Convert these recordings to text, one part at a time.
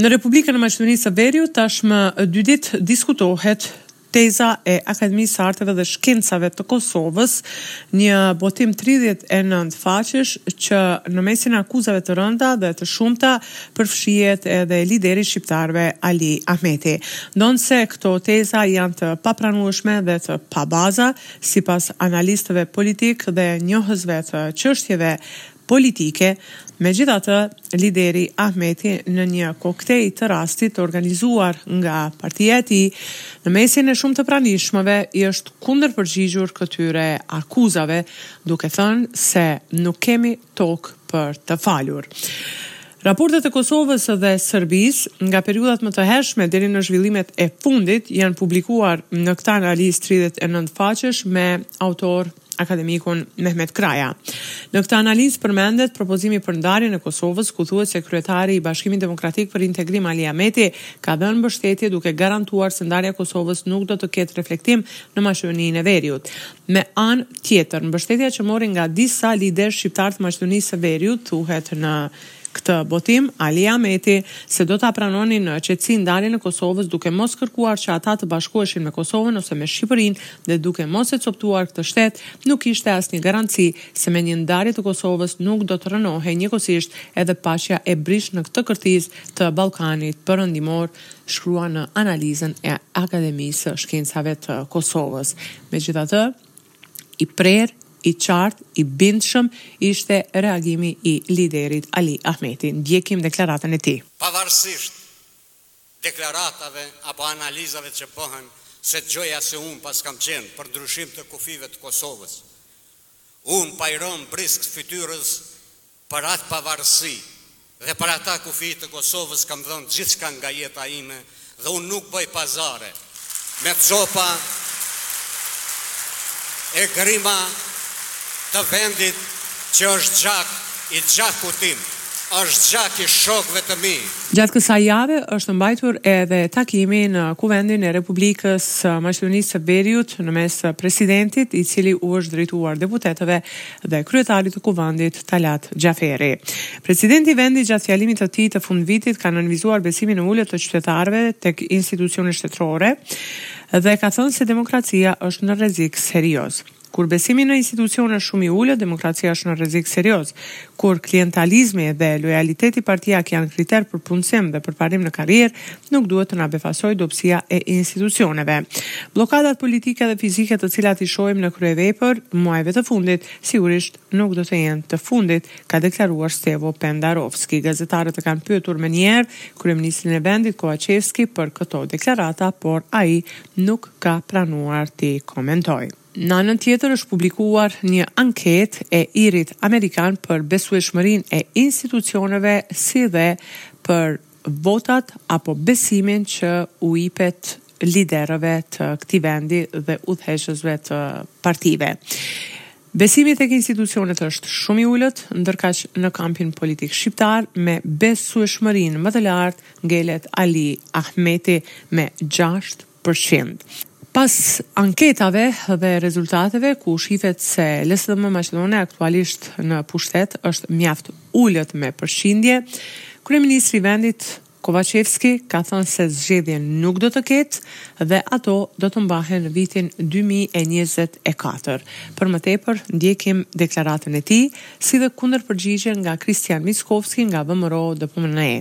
Në Republikën e Maqedonisë së Veriut tashmë dy ditë diskutohet teza e Akademisë së Arteve dhe Shkencave të Kosovës, një botim 39 faqesh që në mesin e akuzave të rënda dhe të shumta përfshihet edhe lideri i shqiptarëve Ali Ahmeti. Ndonëse këto teza janë të papranueshme dhe të pabaza, sipas analistëve politikë dhe njohësve të çështjeve politike, megjithatë lideri Ahmeti në një koktej të rastit të organizuar nga partia e tij, në mesin e shumë të pranishmëve i është kundërpërgjigjur këtyre akuzave, duke thënë se nuk kemi tokë për të falur. Raportet e Kosovës dhe Serbisë, nga periudhat më të hershme deri në zhvillimet e fundit, janë publikuar në këtë analizë 39 faqesh me autor akademikun Mehmet Kraja. Në këtë analizë përmendet propozimi për ndarjen e Kosovës, ku thuhet se kryetari i Bashkimit Demokratik për Integrim Ali Ahmeti ka dhënë mbështetje duke garantuar se ndarja e Kosovës nuk do të ketë reflektim në Maqedoninë e Veriut. Me anë tjetër, mbështetja që mori nga disa liderë shqiptarë të Maqedonisë së Veriut, thuhet në këtë botim, Ali Ahmeti, se do ta pranonin në qetësi ndarjen e Kosovës duke mos kërkuar që ata të bashkoheshin me Kosovën ose me Shqipërinë dhe duke mos e copëtuar këtë shtet, nuk ishte asnjë garanci se me një ndarje të Kosovës nuk do të rrënohej njëkohësisht edhe paqja e brishtë në këtë kërthizë të Ballkanit Perëndimor. shkruan në analizën e Akademisë së Shkencave të Kosovës. Megjithatë, i prerë, i qartë, i bindshëm ishte reagimi i liderit Ali Ahmeti. Ndjekim deklaratën e tij. Pavarësisht deklaratave apo analizave që bëhen se gjoja se unë paskam qenë, për ndryshim të kufijve të Kosovës, unë pa i rënë brisk fytyrës, Për atë pavarësi dhe për ata kufij të Kosovës kam dhënë gjithçka nga jeta ime dhe unë nuk bëj pazare me copa e grima të vendit që është gjak i gjakut tim, është gjak i shokëve të mi. Gjatë kësaj jave është mbajtur edhe takimi në Kuvendin e Republikës së Maqedonisë së Veriut në mes të Presidentit, i cili u është drejtuar deputetëve dhe kryetarit të Kuvendit, Talat Xhaferi. Presidenti i vendit gjatë fjalimit të tij të fundvitit ka nënvizuar besimin e ulët të qytetarëve tek institucionet shtetërore dhe ka thënë se demokracia është në rrezik serioz. Kur besimi në institucione është shumë i ulët, demokracia është në rrezik serioz. Kur klientalizmi dhe lojaliteti partiak janë kriter për punësim dhe përparim në karrierë, Nuk duhet të na befasojë dobësia e institucioneve. Bllokadat politike dhe fizike të cilat i shohim në kryevepër muajve të fundit, sigurisht nuk do të jenë të fundit, ka deklaruar Stevo Pendarovski. Gazetarët e kanë pyetur menjëherë kryeministrin e vendit Kovaçevski për këto deklarata, por ai nuk ka pranuar t'i komentojë. Në anën tjetër është publikuar një anketë e IRI-t amerikan për besueshmërinë e institucioneve si dhe për votat apo besimin që u ipet liderëve të këtij vendi dhe udhëheqësve të partive. Besimi tek institucionet është shumë i ulët, ndërkaq në kampin politik shqiptar me besueshmërinë më të lartë ngelet Ali Ahmeti me gjashtë për qind. Pas anketave dhe rezultateve ku shifet se LSDM maqedone aktualisht në pushtet është mjaft ulët me përqindje, kryeministri i vendit Kovaçevski ka thënë se zgjedhje nuk do të ketë dhe ato do të mbahen në vitin dy mijë e njëzet e katër. Për më tepër ndjekim deklaratën e tij, si dhe kundërpërgjigjen nga Kristian Mickovski nga VMRO-DPMNE.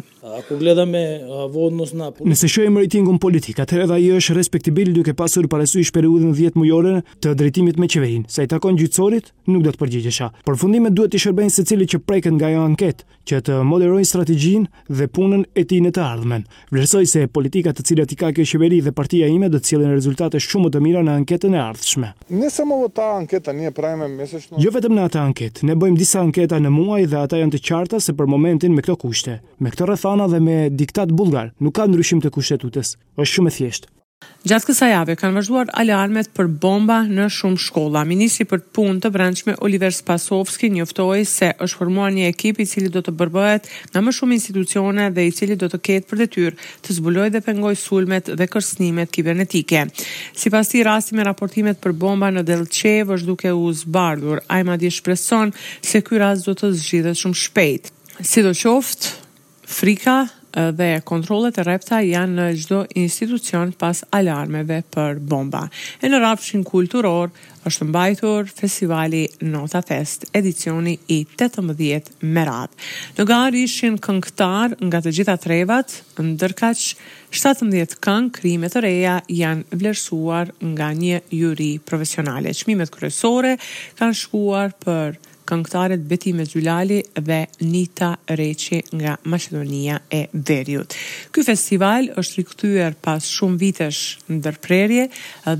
Nëse shohim rejtingun politik, atëherë edhe ai është respektibil duke pasur parasysh periudhën dhjetë mujore të drejtimit me qeverinë. Sa i takon gjyqësorit, nuk do të përgjigjesha. Përfundimet duhet t'i shërbejnë secilit që preket nga ajo anketë, që të moderojë strategjinë dhe punën e tij në të ardhmen. Vlerësoj se politikat të cilat i ka kjo qeveri dhe partia ime do të sjellin rezultate shumë më të mira në anketën e ardhshme. Nëse më vota anketë tani e prajmë me mesazh në. Jo vetëm në atë anketë, ne bëjmë disa anketa në muaj dhe ata janë të qarta se për momentin me këto kushte, me këto rrethana dhe me diktat bullgar, nuk ka ndryshim të Kushtetutës. Është shumë e thjeshtë. Gjatë kësaj jave kanë vazhduar alarmet për bomba në shumë shkolla. Ministri për Punë të Brendshme, Oliver Spasovski, njoftoi se është formuar një ekip i cili do të përbëhet nga më shumë institucione dhe i cili do të ketë për detyrë të zbulojë dhe pengojë sulmet dhe kërcënimet kibernetike. Sipas tij, rasti me raportimet për bomba në Dellçevë është duke u zbardhur. Ai madje shpreson se ky rast do të zgjidhet shumë shpejt. Sidoqoftë, frika dhe kontrollet e rrepta janë në çdo institucion pas alarmeve për bomba. E në rrafshin kulturor, është mbajtur festivali Nota Fest, edicioni i 18 me radhë. Në garë ishin këngëtarë nga të gjitha trevat, ndërkaq 17 këngë krijime të reja janë vlerësuar nga një juri profesionale. Çmimet kryesore kanë shkuar për këngëtaret Betime Xhylali dhe Nita Reçi nga Maqedonia e Veriut. Ky festival është rikthyer pas shumë vitesh ndërprerje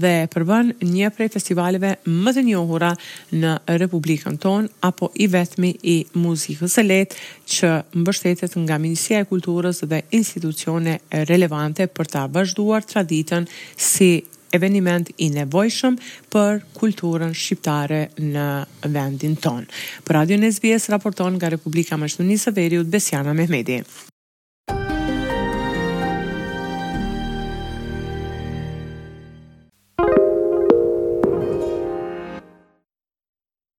dhe përbën një prej festivaleve më të njohura në Republikën tonë, apo i vetmi i muzikës së lehtë që mbështetet nga Ministria e Kulturës dhe institucione relevante për ta vazhduar traditën si eveniment i nevojshëm për kulturën shqiptare në vendin tonë. Për Radion SBS raporton nga Republika e Maqedonisë së Veriut Besiana Mehmedi.